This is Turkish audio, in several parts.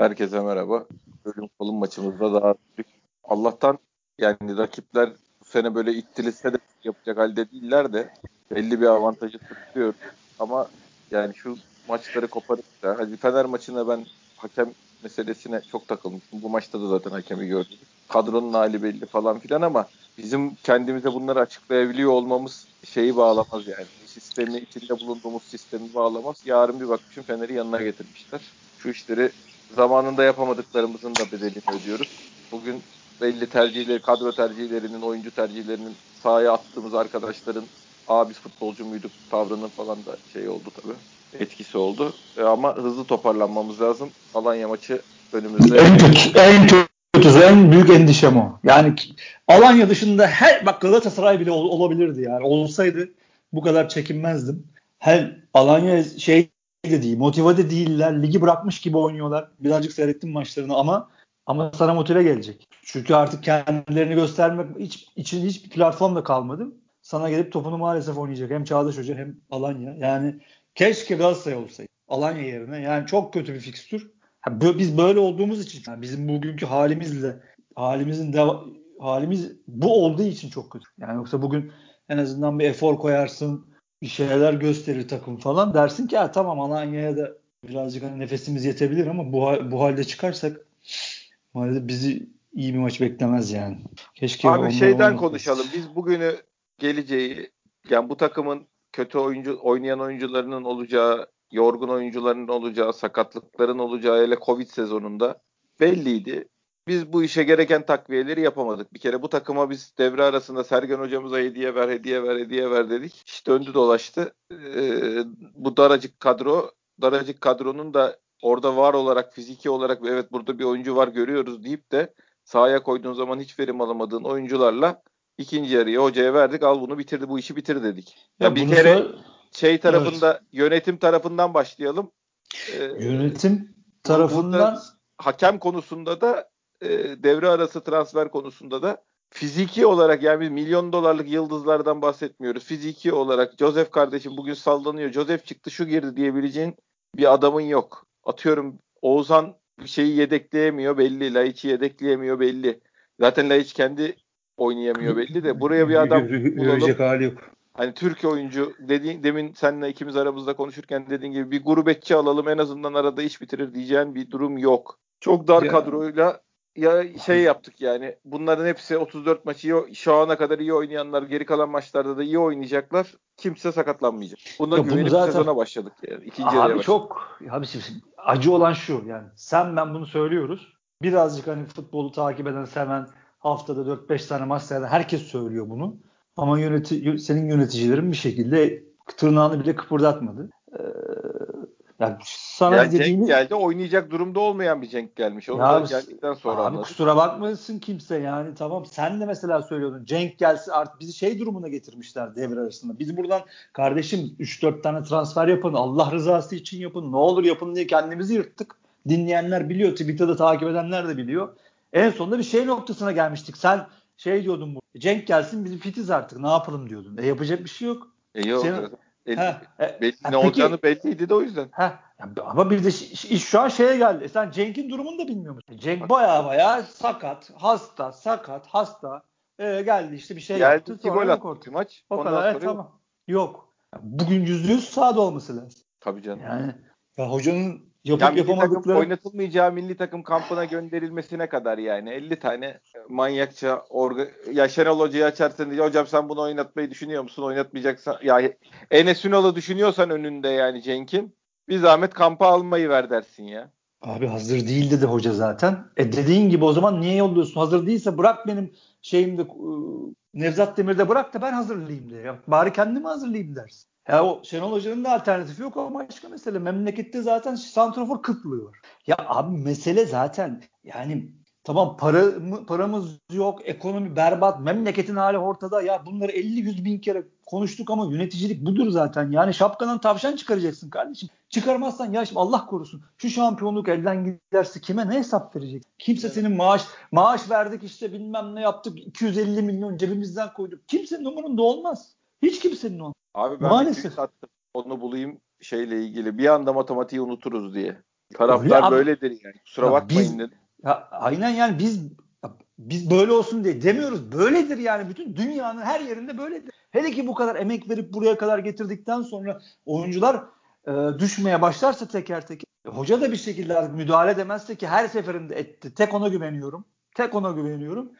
Herkese merhaba. Bölüm kolun maçımızda daha büyük. Allah'tan yani rakipler bu sene böyle ittilise de yapacak halde değiller de belli bir avantajı tutuyor. Ama yani şu maçları koparıp da hadi Fener maçına ben hakem meselesine çok takılmıştım. Bu maçta da zaten hakemi gördük. Kadronun hali belli falan filan ama bizim kendimize bunları açıklayabiliyor olmamız şeyi bağlamaz yani. Sistemi, içinde bulunduğumuz sistemi bağlamaz. Yarın bir bakmışım Fener'i yanına getirmişler. Şu işleri zamanında yapamadıklarımızın da bedelini ödüyoruz. Bugün belli tercihleri, kadro tercihlerinin, oyuncu tercihlerinin sahaya attığımız arkadaşların Aa biz futbolcu muyduk tavrının falan da şey oldu tabii. Etkisi oldu. E, ama hızlı toparlanmamız lazım. Alanya maçı önümüzde. En kötü, en kötüsü, en büyük endişem o. Yani Alanya dışında her bak Galatasaray bile ol, olabilirdi yani. Olsaydı bu kadar çekinmezdim. Her Alanya şey de değil, motive de değiller. Ligi bırakmış gibi oynuyorlar. Birazcık seyrettim maçlarını ama ama sana motive gelecek. Çünkü artık kendilerini göstermek hiç, için hiçbir platform da kalmadı. Sana gelip topunu maalesef oynayacak. Hem Çağdaş Hoca hem Alanya. Yani keşke Galatasaray olsaydı. Alanya yerine. Yani çok kötü bir fikstür. Biz böyle olduğumuz için yani bizim bugünkü halimizle halimizin de halimiz bu olduğu için çok kötü. Yani yoksa bugün en azından bir efor koyarsın, bir şeyler gösterir takım falan. Dersin ki ya tamam Alanya'ya da birazcık hani nefesimiz yetebilir ama bu bu halde çıkarsak maalesef bizi iyi bir maç beklemez yani. Keşke Abi şeyden konuşalım. Biz bugünü geleceği yani bu takımın kötü oyuncu oynayan oyuncularının olacağı, yorgun oyuncuların olacağı, sakatlıkların olacağı hele Covid sezonunda belliydi. Biz bu işe gereken takviyeleri yapamadık. Bir kere bu takıma biz devre arasında Sergen hocamıza hediye ver, hediye ver, hediye ver dedik. İşte döndü dolaştı. Ee, bu daracık kadro, daracık kadronun da orada var olarak, fiziki olarak evet burada bir oyuncu var görüyoruz deyip de sahaya koyduğun zaman hiç verim alamadığın oyuncularla ikinci yarıya hocaya verdik. Al bunu bitirdi, bu işi bitir dedik. Ya, ya bir kere sonra... şey tarafında, evet. yönetim tarafından başlayalım. Ee, yönetim tarafından hakem konusunda da e, devre arası transfer konusunda da fiziki olarak yani biz milyon dolarlık yıldızlardan bahsetmiyoruz. Fiziki olarak Joseph kardeşim bugün sallanıyor. Joseph çıktı şu girdi diyebileceğin bir adamın yok. Atıyorum Oğuzhan bir şeyi yedekleyemiyor belli. Laiç'i yedekleyemiyor belli. Zaten Laiç kendi oynayamıyor belli de buraya bir adam bulalım. hali yok. Hani Türk oyuncu dediğin demin seninle ikimiz aramızda konuşurken dediğin gibi bir gurbetçi alalım en azından arada iş bitirir diyeceğin bir durum yok. Çok dar ya. kadroyla ya şey yaptık yani bunların hepsi 34 maçı iyi, şu ana kadar iyi oynayanlar geri kalan maçlarda da iyi oynayacaklar. Kimse sakatlanmayacak. Buna ya güvenip zaten, sezona başladık yani. İkinci abi başladık. çok abi acı olan şu yani sen ben bunu söylüyoruz. Birazcık hani futbolu takip eden seven haftada 4-5 tane maç seyreden herkes söylüyor bunu. Ama yöneti, senin yöneticilerin bir şekilde tırnağını bile kıpırdatmadı. Ee, yani sana yani dediğini... Cenk geldi oynayacak durumda olmayan bir Cenk gelmiş. Onu ya, da geldikten sonra abi anladık. kusura bakmasın kimse yani tamam sen de mesela söylüyordun Cenk gelse artık bizi şey durumuna getirmişler devre arasında. Biz buradan kardeşim 3-4 tane transfer yapın Allah rızası için yapın ne olur yapın diye kendimizi yırttık. Dinleyenler biliyor Twitter'da takip edenler de biliyor. En sonunda bir şey noktasına gelmiştik. Sen şey diyordun bu Cenk gelsin biz fitiz artık ne yapalım diyordun. E yapacak bir şey yok. E yok. Senin, ha, e, belli, ne olacağını belliydi de o yüzden. Ha, ama bir de iş şu an şeye geldi. E sen Cenk'in durumunu da bilmiyor musun? Cenk baya baya sakat, hasta, sakat, hasta. Ee, geldi işte bir şey geldi yaptı. Geldi gol attı maç. O Ondan kadar sonra evet, tamam. Yok. Bugün yüzde yüz sahada olması lazım. Tabii canım. Yani ya hocanın yapıp yani yapamadıkları... Takım oynatılmayacağı milli takım kampına gönderilmesine kadar yani 50 tane manyakça orga... ya Şenol Hoca'yı açarsın diye hocam sen bunu oynatmayı düşünüyor musun oynatmayacaksan ya Enes Ünal'ı düşünüyorsan önünde yani Cenk'in bir zahmet kampa almayı ver dersin ya. Abi hazır değil dedi hoca zaten. E dediğin gibi o zaman niye yolluyorsun? Hazır değilse bırak benim şeyimde Nevzat Demir'de bırak da ben hazırlayayım diye. Bari kendimi hazırlayayım dersin. Ya o Şenol Hoca'nın da alternatifi yok ama başka mesele. Memlekette zaten santrofor kıtlığı var. Ya abi mesele zaten yani tamam para, paramız yok, ekonomi berbat, memleketin hali ortada. Ya bunları 50-100 bin kere konuştuk ama yöneticilik budur zaten. Yani şapkadan tavşan çıkaracaksın kardeşim. Çıkarmazsan ya şimdi Allah korusun şu şampiyonluk elden giderse kime ne hesap verecek? Kimse evet. senin maaş maaş verdik işte bilmem ne yaptık 250 milyon cebimizden koyduk. Kimsenin umurunda olmaz. Hiç kimsenin olmaz. Abi ben Maalesef. bir attım. Onu bulayım şeyle ilgili. Bir anda matematiği unuturuz diye. Taraftar Öyle böyledir yani. Kusura ya bakmayın biz. Ya, aynen yani biz biz böyle olsun diye demiyoruz. Böyledir yani. Bütün dünyanın her yerinde böyledir. Hele ki bu kadar emek verip buraya kadar getirdikten sonra oyuncular e, düşmeye başlarsa teker teker hoca da bir şekilde müdahale edemezse ki her seferinde etti. Tek ona güveniyorum. Tek ona güveniyorum.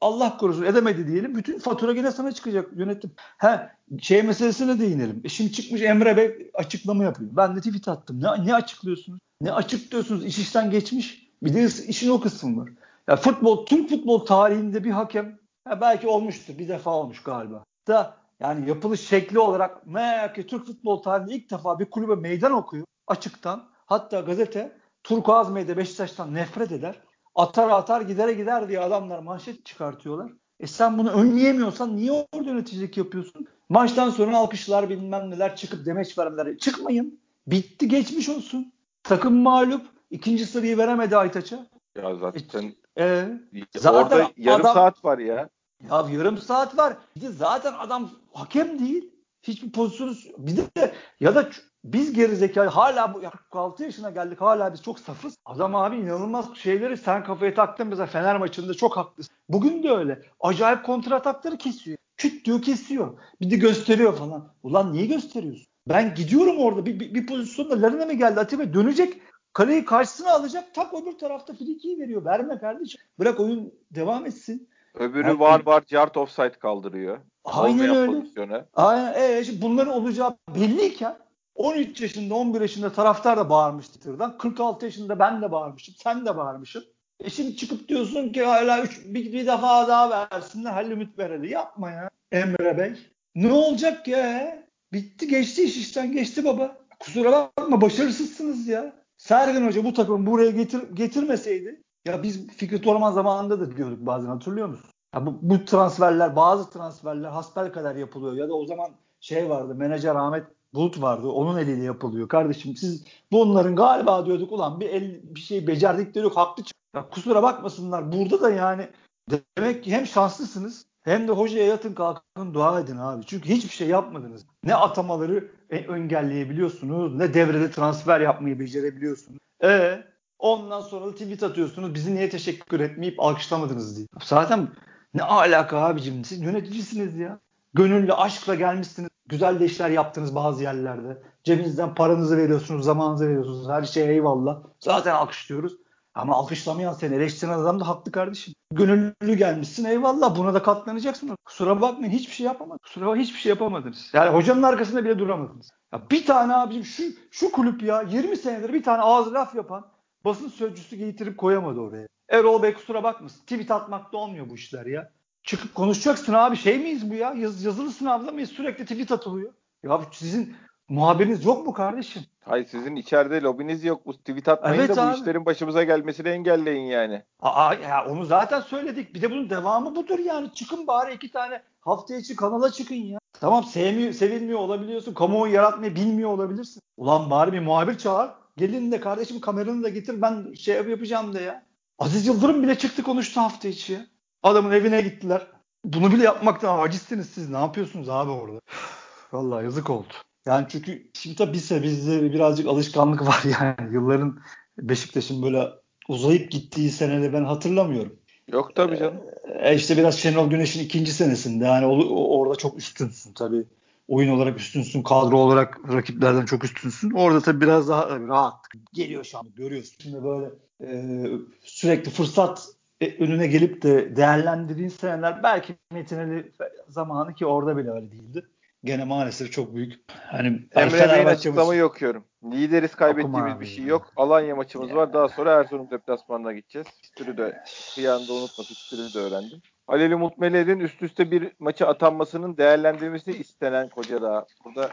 Allah korusun edemedi diyelim. Bütün fatura yine sana çıkacak yönetim. Ha şey meselesine değinelim. E şimdi çıkmış Emre Bey açıklama yapıyor. Ben de tweet attım. Ne, ne açıklıyorsunuz? Ne açıklıyorsunuz? İş işten geçmiş. Bir de işin o kısmı var. Ya futbol, Türk futbol tarihinde bir hakem ya belki olmuştur. Bir defa olmuş galiba. Da yani yapılış şekli olarak meğer Türk futbol tarihinde ilk defa bir kulübe meydan okuyor açıktan. Hatta gazete Turkuaz Medya Beşiktaş'tan nefret eder. Atar atar gidere gider diye adamlar manşet çıkartıyorlar. E sen bunu önleyemiyorsan niye orada yöneticilik yapıyorsun? Maçtan sonra alkışlar bilmem neler çıkıp demeç vermeler. Çıkmayın. Bitti geçmiş olsun. Takım mağlup. İkinci sırayı veremedi Aytaç'a. Ya zaten e, zaten orada yarım adam, saat var ya. Ya yarım saat var. Bir de zaten adam hakem değil. Hiçbir pozisyonu bir de ya da biz gerizekalı hala bu 46 yaşına geldik hala biz çok safız. Adam abi inanılmaz şeyleri sen kafaya taktın mesela Fener maçında çok haklısın. Bugün de öyle. Acayip kontra atakları kesiyor. Küt diyor kesiyor. Bir de gösteriyor falan. Ulan niye gösteriyorsun? Ben gidiyorum orada bir, bir, bir pozisyonda Larina mı geldi Atiba dönecek kaleyi karşısına alacak tak öbür tarafta frikiyi veriyor. Verme kardeşim. Bırak oyun devam etsin. Öbürü yani, var var Cart offside kaldırıyor. Aynen öyle. Pozisyonu. Aynen. E, şimdi bunların olacağı belliyken 13 yaşında 11 yaşında taraftar da bağırmıştı Twitter'dan. 46 yaşında ben de bağırmışım. Sen de bağırmışsın. E şimdi çıkıp diyorsun ki hala üç, bir, bir defa daha versinler. Halil Ümit Bereli. Yapma ya Emre Bey. Ne olacak ya? Bitti geçti iş işten geçti baba. Kusura bakma başarısızsınız ya. Sergen Hoca bu takımı buraya getir, getirmeseydi ya biz Fikret Orman zamanında da diyorduk bazen hatırlıyor musun? Ya bu, bu transferler bazı transferler hasbel kadar yapılıyor ya da o zaman şey vardı menajer Ahmet Bulut vardı onun eliyle yapılıyor. Kardeşim siz bunların galiba diyorduk ulan bir el bir şey becerdik diyorduk haklı ya kusura bakmasınlar burada da yani demek ki hem şanslısınız hem de hocaya yatın kalkın dua edin abi. Çünkü hiçbir şey yapmadınız. Ne atamaları engelleyebiliyorsunuz ne devrede transfer yapmayı becerebiliyorsunuz. E ondan sonra da tweet atıyorsunuz. Bizi niye teşekkür etmeyip alkışlamadınız diye. Zaten ne alaka abicim siz yöneticisiniz ya. Gönüllü aşkla gelmişsiniz. Güzel de işler yaptınız bazı yerlerde. Cebinizden paranızı veriyorsunuz, zamanınızı veriyorsunuz. Her şeye eyvallah. Zaten alkışlıyoruz. Ama alkışlamayan seni eleştiren adam da haklı kardeşim. Gönüllü gelmişsin eyvallah buna da katlanacaksın. Kusura bakmayın hiçbir şey yapamadınız. Kusura bakmayın hiçbir şey yapamadınız. Yani hocanın arkasında bile duramadınız. Ya bir tane abicim şu şu kulüp ya 20 senedir bir tane ağız laf yapan basın sözcüsü getirip koyamadı oraya. Erol Bey kusura bakmasın. Tweet atmakta olmuyor bu işler ya. Çıkıp konuşacaksın abi şey miyiz bu ya? Yaz, yazılı sınavda mıyız? Sürekli tweet atılıyor. Ya sizin muhabiriniz yok mu kardeşim? Hayır sizin içeride lobiniz yok. Bu tweet atmayın evet da abi. bu işlerin başımıza gelmesini engelleyin yani. Aa, ya onu zaten söyledik. Bir de bunun devamı budur yani. Çıkın bari iki tane hafta içi kanala çıkın ya. Tamam sevmiyor, sevilmiyor olabiliyorsun. Kamuoyu yaratmayı bilmiyor olabilirsin. Ulan bari bir muhabir çağır. Gelin de kardeşim kameranı da getir ben şey yapacağım de ya. Aziz Yıldırım bile çıktı konuştu hafta içi ya. Adamın evine gittiler. Bunu bile yapmaktan acizsiniz siz. Ne yapıyorsunuz abi orada? Vallahi yazık oldu. Yani çünkü şimdi tabii bizse bizde birazcık alışkanlık var yani. Yılların Beşiktaş'ın böyle uzayıp gittiği senede ben hatırlamıyorum. Yok tabii canım. Ee, işte biraz Şenol Güneş'in ikinci senesinde yani orada çok üstünsün tabii. Oyun olarak üstünsün, kadro olarak rakiplerden çok üstünsün. Orada tabii biraz daha rahat geliyor şu an görüyorsun. Şimdi böyle e, sürekli fırsat e, önüne gelip de değerlendirdiğin seneler belki Metin Ali zamanı ki orada bile öyle değildi. Gene maalesef çok büyük. Hani Emre Bey'in açıklamayı okuyorum. Lideriz kaybettiğimiz bir şey yok. Alanya maçımız ya. var. Daha sonra Erzurum deplasmanına gideceğiz. Fikstürü de bir anda unutma. Fikstürü de öğrendim. Aleli Mutmeli'nin üst üste bir maçı atanmasının değerlendirilmesi istenen koca da. Burada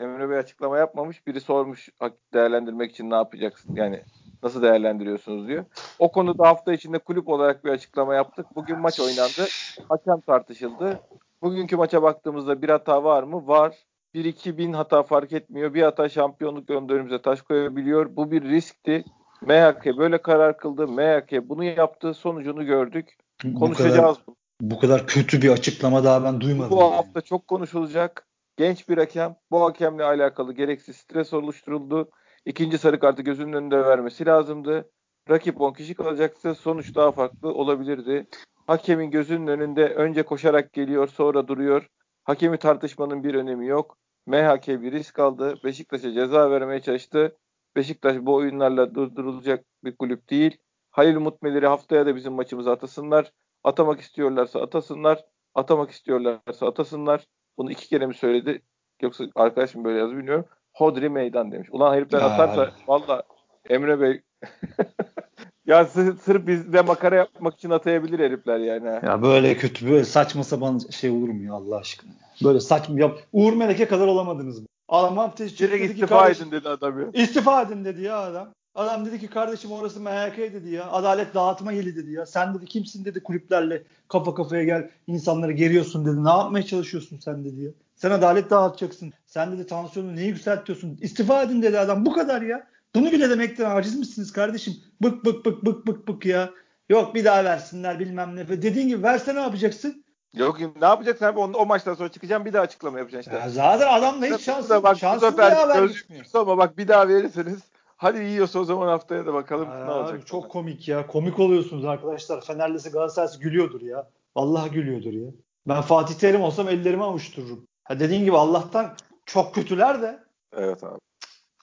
Emre Bey açıklama yapmamış. Biri sormuş değerlendirmek için ne yapacaksın? Yani nasıl değerlendiriyorsunuz diyor. O konuda hafta içinde kulüp olarak bir açıklama yaptık. Bugün maç oynandı. Hakem tartışıldı. Bugünkü maça baktığımızda bir hata var mı? Var. 1-2 bin hata fark etmiyor. Bir hata şampiyonluk önderimize taş koyabiliyor. Bu bir riskti. MHK böyle karar kıldı. MHK bunu yaptı. Sonucunu gördük. Konuşacağız. Bu kadar, bu kadar kötü bir açıklama daha ben duymadım. Bu yani. hafta çok konuşulacak. Genç bir hakem. Bu hakemle alakalı gereksiz stres oluşturuldu. İkinci sarı kartı gözünün önünde vermesi lazımdı. Rakip 10 kişi kalacaktı. Sonuç daha farklı olabilirdi. Hakemin gözünün önünde önce koşarak geliyor sonra duruyor. Hakemi tartışmanın bir önemi yok. MHK bir risk aldı. Beşiktaş'a ceza vermeye çalıştı. Beşiktaş bu oyunlarla durdurulacak bir kulüp değil. Halil Mutmeleri haftaya da bizim maçımıza atasınlar. Atamak istiyorlarsa atasınlar. Atamak istiyorlarsa atasınlar. Bunu iki kere mi söyledi? Yoksa arkadaşım böyle yazı bilmiyorum. Hodri meydan demiş. Ulan herifler atarsa valla Emre Bey ya sırf, sırf bizde makara yapmak için atayabilir herifler yani. Ya böyle kötü böyle saçma sapan şey olur mu ya Allah aşkına? Böyle saçma ya Uğur Melek'e kadar olamadınız mı? Adam hafta Direkt istifa edin dedi adam ya. İstifa edin dedi ya adam. Adam dedi ki kardeşim orası MHK dedi ya. Adalet dağıtma yeri dedi ya. Sen dedi kimsin dedi kulüplerle kafa kafaya gel insanları geriyorsun dedi. Ne yapmaya çalışıyorsun sen dedi ya. Sen adalet dağıtacaksın. Sen dedi tansiyonu neyi yükseltiyorsun? İstifa edin dedi adam. Bu kadar ya. Bunu bile demekten aciz misiniz kardeşim? Bık bık bık bık bık bık ya. Yok bir daha versinler bilmem ne. Dediğin gibi verse ne yapacaksın? Yok ne yapacaksın abi? O, o maçtan sonra çıkacağım bir daha açıklama yapacaksın işte. Ya zaten adamla hiç şansı, bak, şansı bir daha vermiyor. Ama bak bir daha verirseniz hadi yiyorsa o zaman haftaya da bakalım Aa, ne olacak. Çok komik ya. Komik oluyorsunuz arkadaşlar. Fenerlisi Galatasaraylısı gülüyordur ya. Vallahi gülüyordur ya. Ben Fatih Terim olsam ellerimi avuştururum. Ha dediğin gibi Allah'tan çok kötüler de. Evet abi.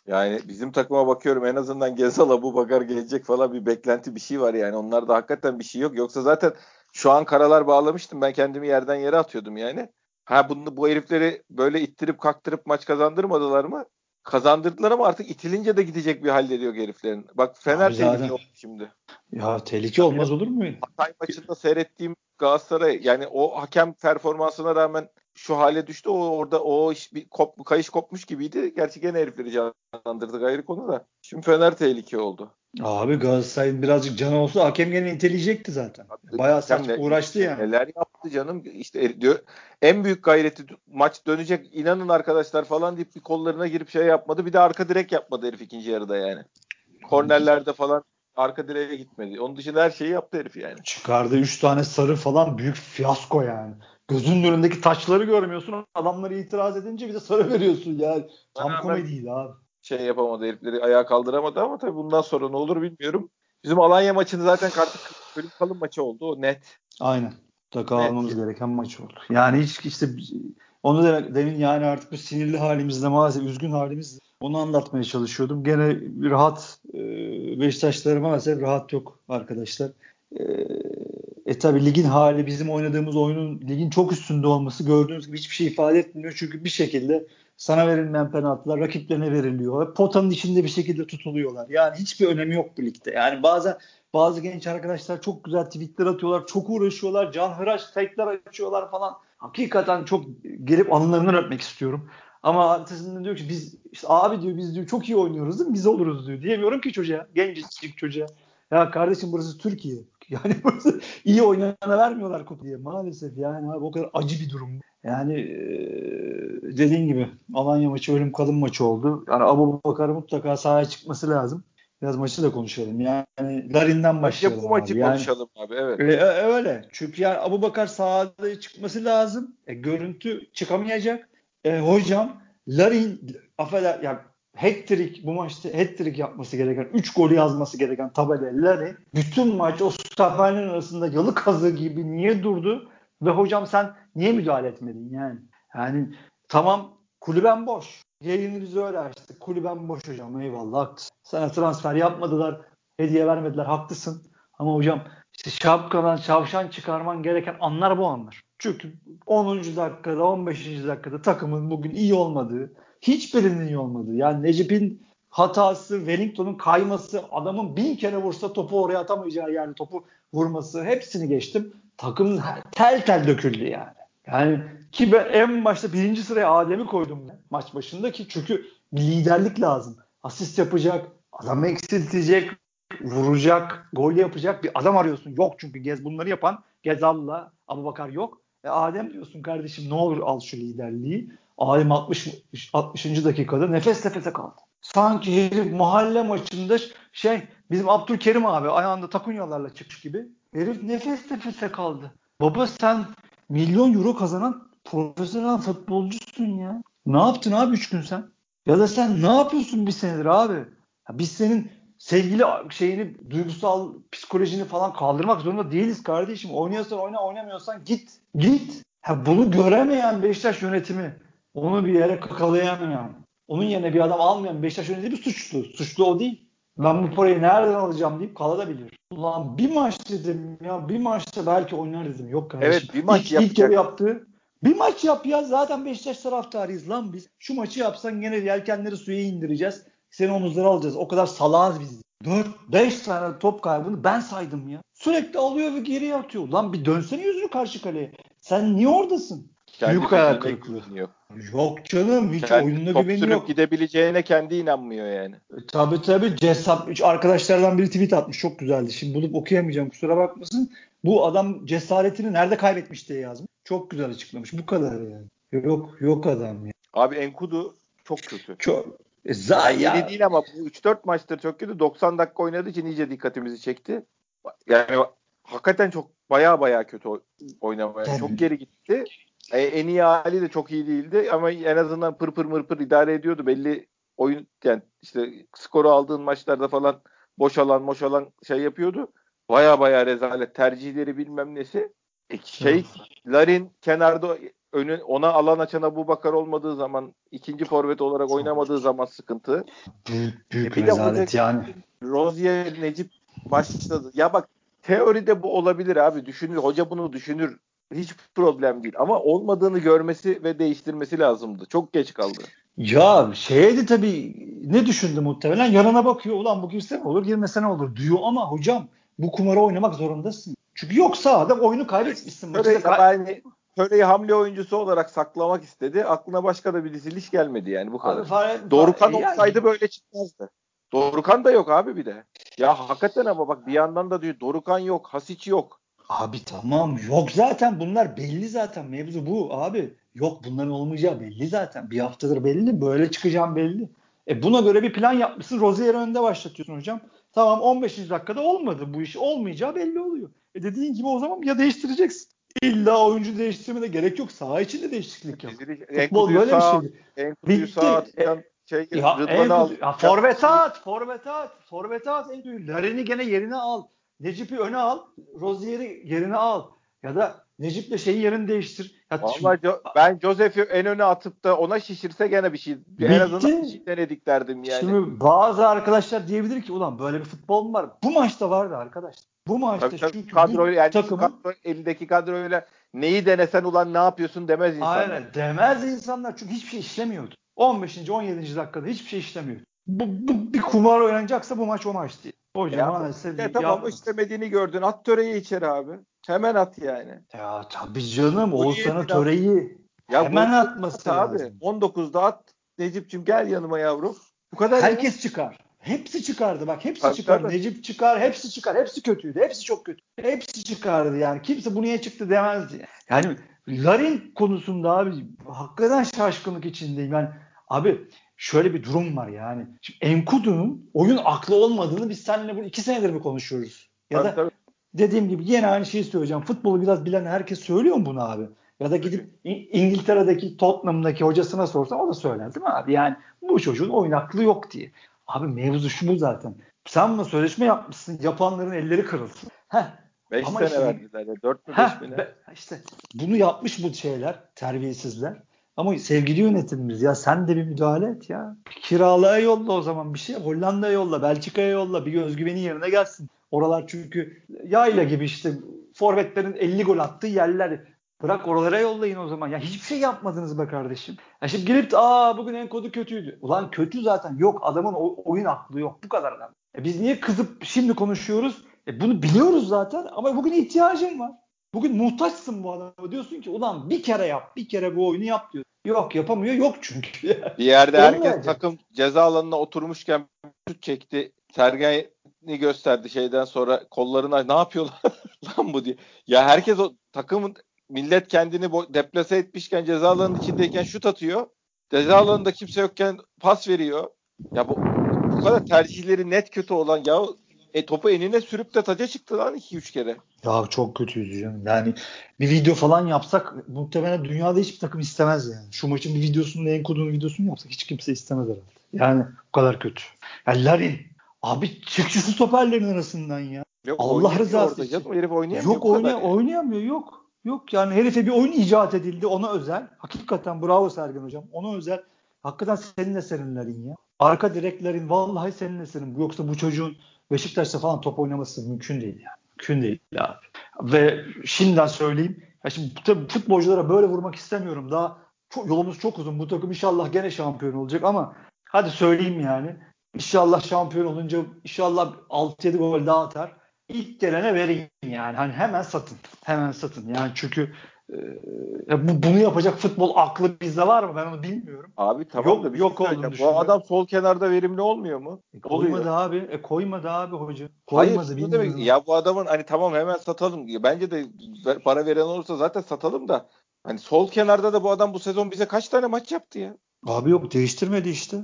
Yani bizim takıma bakıyorum en azından Gezal bu Bakar gelecek falan bir beklenti bir şey var yani. Onlarda hakikaten bir şey yok. Yoksa zaten şu an karalar bağlamıştım. Ben kendimi yerden yere atıyordum yani. Ha bunu bu herifleri böyle ittirip kaktırıp maç kazandırmadılar mı? Kazandırdılar ama artık itilince de gidecek bir halleri yok heriflerin. Bak Fener tehlike oldu şimdi. Ya tehlike olmaz olur mu? Hatay maçında seyrettiğim Galatasaray yani o hakem performansına rağmen şu hale düştü. O orada o iş bir kop, kayış kopmuş gibiydi. Gerçi gene herifleri canlandırdık ayrı konu da. Şimdi Fener tehlike oldu. Abi Galatasaray'ın birazcık canı olsa hakem gene iteleyecekti zaten. Abi, Bayağı saçma uğraştı yani. Neler yaptı canım. İşte diyor en büyük gayreti maç dönecek inanın arkadaşlar falan deyip bir kollarına girip şey yapmadı. Bir de arka direk yapmadı herif ikinci yarıda yani. Kornerlerde falan arka direğe gitmedi. Onun dışında her şeyi yaptı herif yani. Çıkardı 3 tane sarı falan büyük fiyasko yani. Gözünün önündeki taçları görmüyorsun. Adamları itiraz edince bir de sarı veriyorsun yani. Tam Hemen komediydi abi. Şey yapamadı herifleri ayağa kaldıramadı ama tabii bundan sonra ne olur bilmiyorum. Bizim Alanya maçını zaten artık bölüm kalın maçı oldu. O net. Aynen. Mutlaka almamız gereken maç oldu. Yani hiç işte onu demek demin yani artık bu sinirli halimizde maalesef üzgün halimizde onu anlatmaya çalışıyordum. Gene rahat e, Beşiktaşları maalesef rahat yok arkadaşlar. E, e tabi ligin hali bizim oynadığımız oyunun ligin çok üstünde olması gördüğünüz gibi hiçbir şey ifade etmiyor. Çünkü bir şekilde sana verilmeyen penaltılar rakiplerine veriliyor. Potanın içinde bir şekilde tutuluyorlar. Yani hiçbir önemi yok bu ligde. Yani bazen bazı genç arkadaşlar çok güzel tweetler atıyorlar. Çok uğraşıyorlar. Can hıraş tekler açıyorlar falan. Hakikaten çok gelip anılarından öpmek istiyorum. Ama arkasından diyor ki biz işte abi diyor biz diyor çok iyi oynuyoruz değil mi? Biz oluruz diyor. Diyemiyorum ki çocuğa. Gencecik çocuğa. Ya kardeşim burası Türkiye. Yani iyi oynayana vermiyorlar kutu diye. Maalesef yani abi o kadar acı bir durum. Yani dediğin gibi Alanya maçı ölüm kalım maçı oldu. Yani Abu Bakar mutlaka sahaya çıkması lazım. Biraz maçı da konuşalım. Yani Larin'den başlayalım. Bu maçı abi. konuşalım abi evet. E, öyle. Çünkü yani Abu Bakar sahada çıkması lazım. E, görüntü çıkamayacak. E, hocam Larin affeder yani hat-trick bu maçta hat-trick yapması gereken 3 golü yazması gereken tabela Larin bütün maç o stoperlerin arasında yalı kazı gibi niye durdu ve hocam sen niye müdahale etmedin yani? Yani tamam kulüben boş. Yayını bize öyle açtı. Kulüben boş hocam eyvallah haklısın. Sana transfer yapmadılar. Hediye vermediler haklısın. Ama hocam işte şapkadan çavşan çıkarman gereken anlar bu anlar. Çünkü 10. dakikada 15. dakikada takımın bugün iyi olmadığı hiçbirinin iyi olmadığı. Yani Necip'in hatası, Wellington'un kayması, adamın bin kere vursa topu oraya atamayacağı yani topu vurması hepsini geçtim. Takım tel tel döküldü yani. Yani ki ben en başta birinci sıraya Adem'i koydum maç başında ki çünkü bir liderlik lazım. Asist yapacak, adam eksiltecek, vuracak, gol yapacak bir adam arıyorsun. Yok çünkü Gez bunları yapan Gezal'la Abu Bakar yok. E Adem diyorsun kardeşim ne olur al şu liderliği. Adem 60 60. dakikada nefes nefese kaldı. Sanki herif mahalle maçında şey bizim Abdülkerim abi ayağında takunyalarla çıkmış gibi. Herif nefes nefese kaldı. Baba sen milyon euro kazanan profesyonel futbolcusun ya. Ne yaptın abi 3 gün sen? Ya da sen ne yapıyorsun bir senedir abi? Ya biz senin sevgili şeyini, duygusal psikolojini falan kaldırmak zorunda değiliz kardeşim. Oynuyorsan oyna, oynamıyorsan git. Git. Ha, bunu göremeyen Beşiktaş yönetimi, onu bir yere kakalayamayan, onun yerine bir adam almayan Beşiktaş yönetimi suçlu. Suçlu o değil. Ben bu parayı nereden alacağım deyip kalabilir. Ulan bir maç dedim ya bir maçta belki oynar dedim. Yok kardeşim. Evet bir maç ilk, yapacak. ilk yarı yaptı. Bir maç yap ya zaten Beşiktaş taraftarıyız lan biz. Şu maçı yapsan gene yelkenleri suya indireceğiz. Seni omuzlara alacağız. O kadar salağız biz. 4-5 tane top kaybını ben saydım ya. Sürekli alıyor ve geriye atıyor. Lan bir dönsene yüzünü karşı kaleye. Sen niye oradasın? Kendi Büyük hayal kırıklığı. güveniyor. Yok canım hiç Kendi oyununa güveni yok. gidebileceğine kendi inanmıyor yani. E, Tabii tabii cesap arkadaşlardan biri tweet atmış çok güzeldi. Şimdi bulup okuyamayacağım kusura bakmasın. Bu adam cesaretini nerede kaybetmiş diye yazmış. Çok güzel açıklamış. Bu kadar yani. Yok yok adam ya. Abi Enkudu çok kötü. Çok e, za Yani ya. yeni değil ama bu 3-4 maçtır çok kötü. 90 dakika oynadığı için iyice dikkatimizi çekti. Yani hakikaten çok baya baya kötü oy- oynamaya. Yani- Çok geri gitti. E, en iyi hali de çok iyi değildi ama en azından pır pır mır pır idare ediyordu. Belli oyun yani işte skoru aldığın maçlarda falan boş alan boş alan şey yapıyordu. Baya baya rezalet tercihleri bilmem nesi. E, şey Larin kenarda önü, ona alan açan Abu Bakar olmadığı zaman ikinci forvet olarak oynamadığı zaman sıkıntı. Büyük, büyük E, bir de rezalet hoca- yani. Rozier Necip başladı. Ya bak teoride bu olabilir abi. Düşünür. Hoca bunu düşünür. Hiç problem değil. Ama olmadığını görmesi ve değiştirmesi lazımdı. Çok geç kaldı. Ya şeydi tabii ne düşündü muhtemelen yanına bakıyor ulan bu girse ne olur girmese ne olur diyor ama hocam bu kumarı oynamak zorundasın. Çünkü yoksa adam oyunu kaybetmişsin. Kay- yani, Töreyi hamle oyuncusu olarak saklamak istedi. Aklına başka da bir diziliş gelmedi yani bu kadar. Abi, fare- Dorukan fare- olsaydı böyle çıkmazdı. Dorukan da yok abi bir de. Ya hakikaten ama bak bir yandan da diyor Dorukan yok, Hasic yok. Abi tamam yok zaten bunlar belli zaten mevzu bu abi. Yok bunların olmayacağı belli zaten. Bir haftadır belli böyle çıkacağım belli. E buna göre bir plan yapmışsın. Rozier'i önde başlatıyorsun hocam. Tamam 15. dakikada olmadı bu iş. Olmayacağı belli oluyor. E dediğin gibi o zaman ya değiştireceksin. İlla oyuncu değiştirmene gerek yok. Saha içinde değişiklik yap. Diziliş, Futbol böyle bir şeydi. Enkudu'yu sağa atacaksın, şey, Ya, Rıdvan'ı al. forvete at, forvete at, forvete at. Larin'i gene yerine al. Necip'i öne al. Rozier'i yerine al. Ya da Necip'le şeyin yerini değiştir. Ya Vallahi Jo- ben Josef'i en öne atıp da ona şişirse gene bir şey. Bitti. En azından bir şey denedik derdim yani. Şimdi bazı arkadaşlar diyebilir ki ulan böyle bir futbol mu var? Bu maçta vardı arkadaş. Bu maçta Tabii, tabii, çünkü kadroyla yani takımın kadro, elindeki kadroyla neyi denesen ulan ne yapıyorsun demez insanlar. aynen demez insanlar çünkü hiçbir şey işlemiyordu. 15. 17. dakikada hiçbir şey işlemiyordu. Bu, bu bir kumar oynanacaksa bu maç o maç değil. Hocam Ya, maalesef Ya tamam istemediğini gördün. At töreyi içeri abi. Hemen at yani. Ya tabii canım niyetine- töreyi Ya hemen atması at abi. lazım. 19'da at. Necip'cim gel yanıma yavrum. Bu kadar ya. Herkes çıkar. Hepsi çıkardı bak hepsi Tabii, çıkar. tabii. Necip çıkar, hepsi çıkar. Hepsi kötüydü. Hepsi çok kötü. Hepsi çıkardı yani. Kimse bu niye çıktı demezdi. Yani Larin konusunda abi hakikaten şaşkınlık içindeyim. Yani abi şöyle bir durum var yani. Şimdi Enkudu'nun oyun aklı olmadığını biz seninle bu iki senedir mi konuşuyoruz? Ya Tabii, da tabii. dediğim gibi yine aynı şeyi söyleyeceğim. Futbolu biraz bilen herkes söylüyor mu bunu abi? Ya da gidip İngiltere'deki Tottenham'daki hocasına sorsan o da söyler değil mi abi? Yani bu çocuğun oyun aklı yok diye. Abi mevzu şu bu zaten. Sen buna sözleşme yapmışsın. Yapanların elleri kırılsın. Heh. 5 Ama sene işte- verdiler ya. 4 mü 5 Heh, mi ne? işte bunu yapmış bu şeyler, terbiyesizler. Ama sevgili yönetimimiz ya sen de bir müdahale et ya. Kiralığa yolla o zaman bir şey. Hollanda'ya yolla, Belçika'ya yolla. Bir özgüvenin yerine gelsin. Oralar çünkü yayla gibi işte forvetlerin 50 gol attığı yerler. Bırak oralara yollayın o zaman. Ya hiçbir şey yapmadınız be kardeşim. Ya şimdi gelip de aa bugün en kodu kötüydü. Ulan kötü zaten. Yok adamın oyun aklı yok. Bu kadar adam. E biz niye kızıp şimdi konuşuyoruz? E bunu biliyoruz zaten ama bugün ihtiyacım var. Bugün muhtaçsın bu adama. Diyorsun ki ulan bir kere yap. Bir kere bu oyunu yap diyor. Yok yapamıyor. Yok çünkü. Bir yerde herkes Olmayacak. takım ceza alanına oturmuşken şut çekti. Sergen'i gösterdi şeyden sonra kollarına ne yapıyorlar lan bu diye. Ya herkes o takımın millet kendini deplase etmişken ceza alanının içindeyken şut atıyor. Ceza alanında kimse yokken pas veriyor. Ya bu bu kadar tercihleri net kötü olan ya e, topu enine sürüp de taca çıktı lan 2-3 kere. Ya çok kötüydü canım. Yani bir video falan yapsak muhtemelen dünyada hiçbir takım istemez yani. Şu maçın bir videosunu, en kodunu videosunu yapsak hiç kimse istemez herhalde. Yani o kadar kötü. Yani Larin abi çık şu stoperlerin arasından ya. Yok, Allah rızası için. Canım, herif oynayamıyor. Yok oynay yani. oynayamıyor yok. Yok yani herife bir oyun icat edildi ona özel. Hakikaten bravo Sergen hocam. Ona özel. Hakikaten senin eserinlerin ya. Arka direklerin vallahi senin eserin. Yoksa bu çocuğun Beşiktaş'ta falan top oynaması mümkün değil yani. Mümkün değil abi. Ve şimdiden söyleyeyim. Ya şimdi tabii futbolculara böyle vurmak istemiyorum. Daha çok, yolumuz çok uzun. Bu takım inşallah gene şampiyon olacak ama hadi söyleyeyim yani. İnşallah şampiyon olunca inşallah 6-7 gol daha atar. İlk gelene verin yani. Hani hemen satın. Hemen satın. Yani çünkü e, bu, bunu yapacak futbol aklı bizde var mı? Ben onu bilmiyorum. Abi tamam yok, da bir yok şey olduğunu Bu adam sol kenarda verimli olmuyor mu? E, koymadı Oluyor. abi. E, koymadı abi hoca. Koymadı Hayır, bilmiyorum. demek ya bu adamın hani tamam hemen satalım. Bence de para veren olursa zaten satalım da hani sol kenarda da bu adam bu sezon bize kaç tane maç yaptı ya? Abi yok değiştirmedi işte.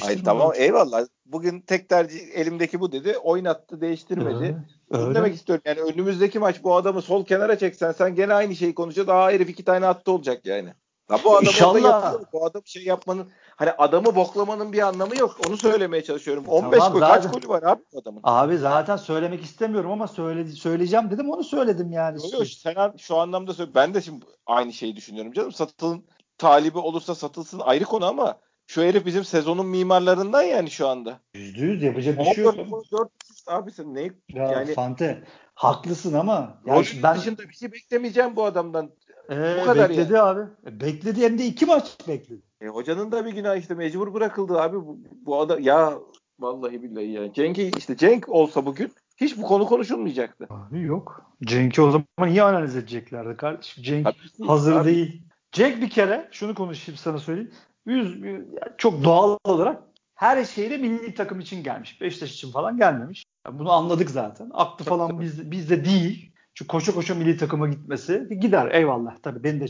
Hayır tamam eyvallah. Bugün tek tercih elimdeki bu dedi. Oynattı değiştirmedi. Evet, Bunu demek istiyorum. Yani önümüzdeki maç bu adamı sol kenara çeksen sen gene aynı şeyi konuşuyor. Daha herif iki tane attı olacak yani. Ya bu adam İnşallah. Bu adam şey yapmanın hani adamı boklamanın bir anlamı yok. Onu söylemeye çalışıyorum. 15 tamam, gol zaten, kaç golü var abi adamın? Abi zaten söylemek istemiyorum ama söyle, söyleyeceğim dedim onu söyledim yani. Yok yok sen şu anlamda söyle. Ben de şimdi aynı şeyi düşünüyorum canım. Satılın talibi olursa satılsın ayrı konu ama şu herif bizim sezonun mimarlarından yani şu anda. Yüzde yüz yapacak bir şey yok. 4 abi sen ne? Ya yani, Fante haklısın ama. Yani ben dışında bir şey beklemeyeceğim bu adamdan. Ee, bu kadar bekledi yani. abi. E, bekledi hem de iki maç bekledi. E, hocanın da bir günah işte mecbur bırakıldı abi. Bu, bu adam ya vallahi billahi ya. Cenk işte Cenk olsa bugün hiç bu konu konuşulmayacaktı. Abi yok. Cenk'i o zaman iyi analiz edeceklerdi kardeşim. Cenk abi, hazır abi. değil. Cenk bir kere şunu konuşayım sana söyleyeyim. Yüz, çok doğal olarak her şeyle milli takım için gelmiş. Beşiktaş için falan gelmemiş. Yani bunu anladık zaten. Aklı falan biz, bizde değil. Çünkü koşa koşa milli takıma gitmesi gider eyvallah. Tabii benim de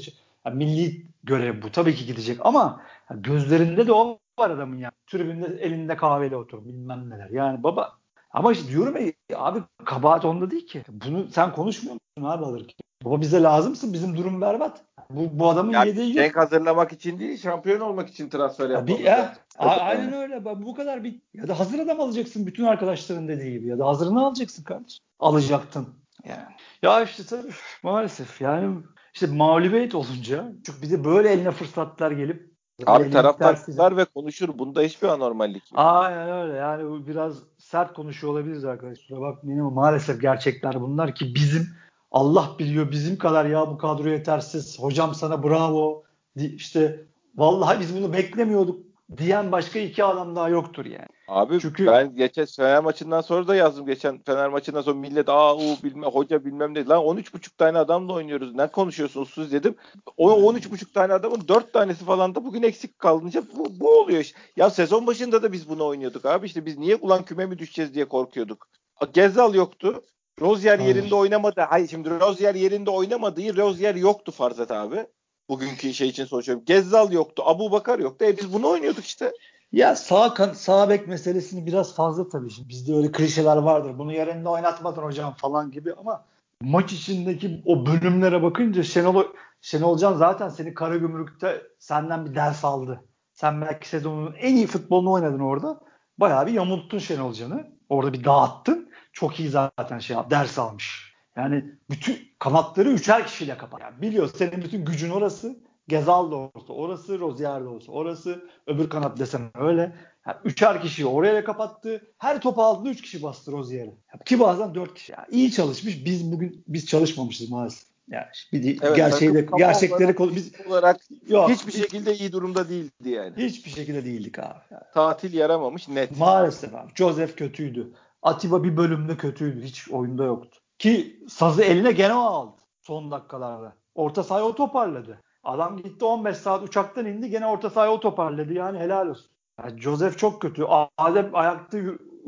yani milli görev bu. Tabii ki gidecek ama yani gözlerinde de o var adamın yani. Tribünde elinde kahveyle oturur bilmem neler. Yani baba ama işte diyorum ya abi kabahat onda değil ki. Bunu sen konuşmuyor musun abi alırken? Baba bize lazımsın. Bizim durum berbat. Bu, bu adamın yani yedeği yok. hazırlamak için değil, şampiyon olmak için transfer yapmak. Ya, aynen öyle. Bu kadar bir ya da hazır adam alacaksın bütün arkadaşların dediği gibi ya da hazırını alacaksın kardeşim. Alacaktın. Yani. Ya işte tabii maalesef yani işte mağlubiyet olunca çünkü bize böyle eline fırsatlar gelip Abi taraftar kızar ve konuşur. Bunda hiçbir anormallik yok. Aynen öyle. Yani bu biraz sert konuşuyor olabiliriz arkadaşlar. Bak benim maalesef gerçekler bunlar ki bizim Allah biliyor bizim kadar ya bu kadro yetersiz. Hocam sana bravo. İşte vallahi biz bunu beklemiyorduk diyen başka iki adam daha yoktur yani. Abi Çünkü, ben geçen Fener maçından sonra da yazdım. Geçen Fener maçından sonra millet aa u bilme hoca bilmem ne. Lan 13,5 tane adamla oynuyoruz. Ne konuşuyorsunuz siz dedim. O 13,5 tane adamın 4 tanesi falan da bugün eksik kalınca bu, bu oluyor. Işte. Ya sezon başında da biz bunu oynuyorduk abi. işte biz niye ulan küme mi düşeceğiz diye korkuyorduk. Gezal yoktu. Rozier yerinde oynamadı. Hayır şimdi Rozier yerinde oynamadığı Rozier yoktu Farzat abi. Bugünkü şey için soruyorum. Gezzal yoktu. Abu Bakar yoktu. E biz bunu oynuyorduk işte. Ya sağ kan sağ bek meselesini biraz fazla tabii. Şimdi bizde öyle klişeler vardır. Bunu yerinde oynatmadın hocam falan gibi ama maç içindeki o bölümlere bakınca Şenol Şenolcan zaten seni Karagümrük'te senden bir ders aldı. Sen belki sezonun en iyi futbolunu oynadın orada. Bayağı bir yamulttun Şenolcan'ı. Orada bir dağıttın çok iyi zaten şey ders almış. Yani bütün kanatları üçer kişiyle kapat. Yani biliyor senin bütün gücün orası. Gezal da olsa orası, Rozier de olsa orası, öbür kanat desen öyle. Yani üçer kişiyi oraya kapattı. Her top altında üç kişi bastı Rozier'e. Ki bazen dört kişi. Yani iyi çalışmış. Biz bugün biz çalışmamışız maalesef. Yani bir evet, gerçeği gerçekleri olarak, biz olarak yok, hiçbir şekilde iyi durumda değildi yani. Hiçbir şekilde değildik abi. Yani. Tatil yaramamış net. Maalesef abi. Joseph kötüydü. Atiba bir bölümde kötüydü. Hiç oyunda yoktu. Ki sazı eline gene o aldı son dakikalarda. Orta sahayı o toparladı. Adam gitti 15 saat uçaktan indi gene orta sahayı o toparladı. Yani helal olsun. Yani Joseph çok kötü. Adem ayakta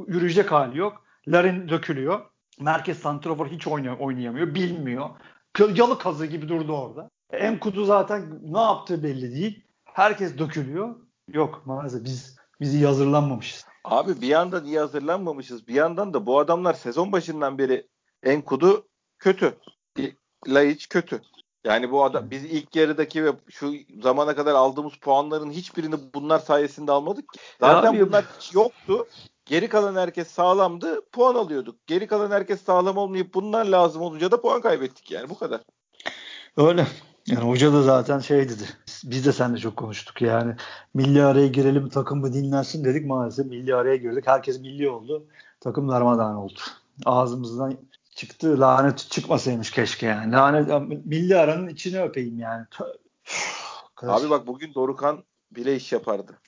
yürüyecek hali yok. Larin dökülüyor. Merkez santrafor hiç oynayamıyor. Bilmiyor. Yalı kazı gibi durdu orada. Enkudu zaten ne yaptığı belli değil. Herkes dökülüyor. Yok maalesef biz bizi hazırlanmamışız. Abi bir yandan iyi hazırlanmamışız. Bir yandan da bu adamlar sezon başından beri Enkudu kötü. Laiç kötü. Yani bu adam biz ilk yarıdaki ve şu zamana kadar aldığımız puanların hiçbirini bunlar sayesinde almadık. Zaten ya bunlar hiç yoktu. Geri kalan herkes sağlamdı. Puan alıyorduk. Geri kalan herkes sağlam olmayıp bunlar lazım olunca da puan kaybettik yani bu kadar. Öyle. Yani hoca da zaten şey dedi. Biz de seninle çok konuştuk yani. Milli araya girelim takımı dinlensin dedik maalesef milli araya girdik. Herkes milli oldu. Takım darmadağın oldu. Ağzımızdan çıktı lanet çıkmasaymış keşke yani. Lanet milli aranın içine öpeyim yani. Abi bak bugün Dorukan bile iş yapardı.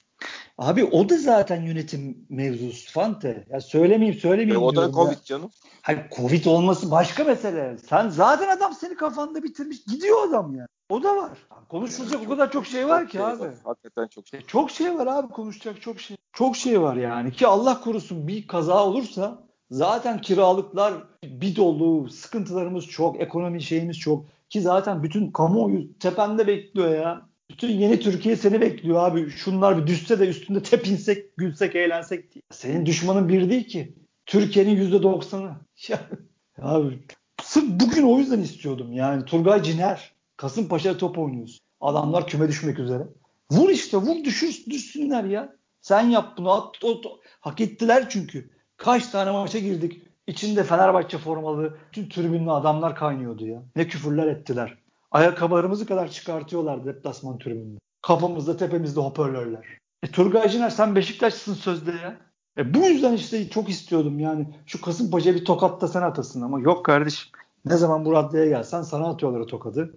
Abi o da zaten yönetim mevzusu Fante. Ya söylemeyeyim söylemeyeyim. E, o da Covid ya. canım. Hayır Covid olması başka mesele. Sen zaten adam seni kafanda bitirmiş. Gidiyor adam ya. O da var. Konuşulacak yani o kadar çok şey var çok ki şey abi. Var. Hakikaten çok şey. E, çok şey var abi konuşacak çok şey. Çok şey var yani ki Allah korusun bir kaza olursa zaten kiralıklar bir dolu, sıkıntılarımız çok, ekonomi şeyimiz çok ki zaten bütün kamuoyu tepende bekliyor ya. Bütün yeni Türkiye seni bekliyor abi. Şunlar bir düşse de üstünde tepinsek, gülsek, eğlensek. Senin düşmanın bir değil ki. Türkiye'nin yüzde doksanı. abi sırf bugün o yüzden istiyordum. Yani Turgay Ciner. Kasımpaşa'da top oynuyorsun. Adamlar küme düşmek üzere. Vur işte vur düşür, düşsünler ya. Sen yap bunu. At, at, hak ettiler çünkü. Kaç tane maça girdik. İçinde Fenerbahçe formalı tüm tribünlü adamlar kaynıyordu ya. Ne küfürler ettiler. Ayakkabılarımızı kadar çıkartıyorlar deplasman tribününde. Kafamızda tepemizde hoparlörler. E Turgay Ciner sen Beşiktaşlısın sözde ya. E bu yüzden işte çok istiyordum yani. Şu Kasımpaşa'ya bir tokat da sen atasın ama yok kardeşim. Ne zaman bu raddeye gelsen sana atıyorlar o tokadı.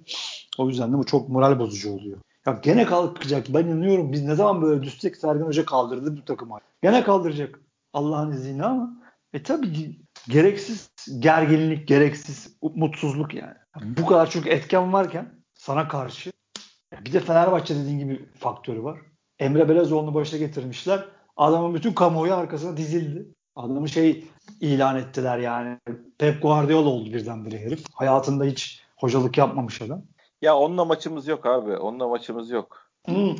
O yüzden de bu çok moral bozucu oluyor. Ya gene kalkacak. Ben inanıyorum. Biz ne zaman böyle düşsek Sergen Hoca kaldırdı bu takımı. Gene kaldıracak. Allah'ın izniyle ama e tabii gereksiz gerginlik, gereksiz mutsuzluk yani. Bu kadar çok etken varken sana karşı bir de Fenerbahçe dediğin gibi faktörü var. Emre Belezoğlu'nu başa getirmişler. Adamın bütün kamuoyu arkasına dizildi. Adamı şey ilan ettiler yani. Pep Guardiola oldu birdenbire herif. Hayatında hiç hocalık yapmamış adam. Ya onunla maçımız yok abi. Onunla maçımız yok. Hmm.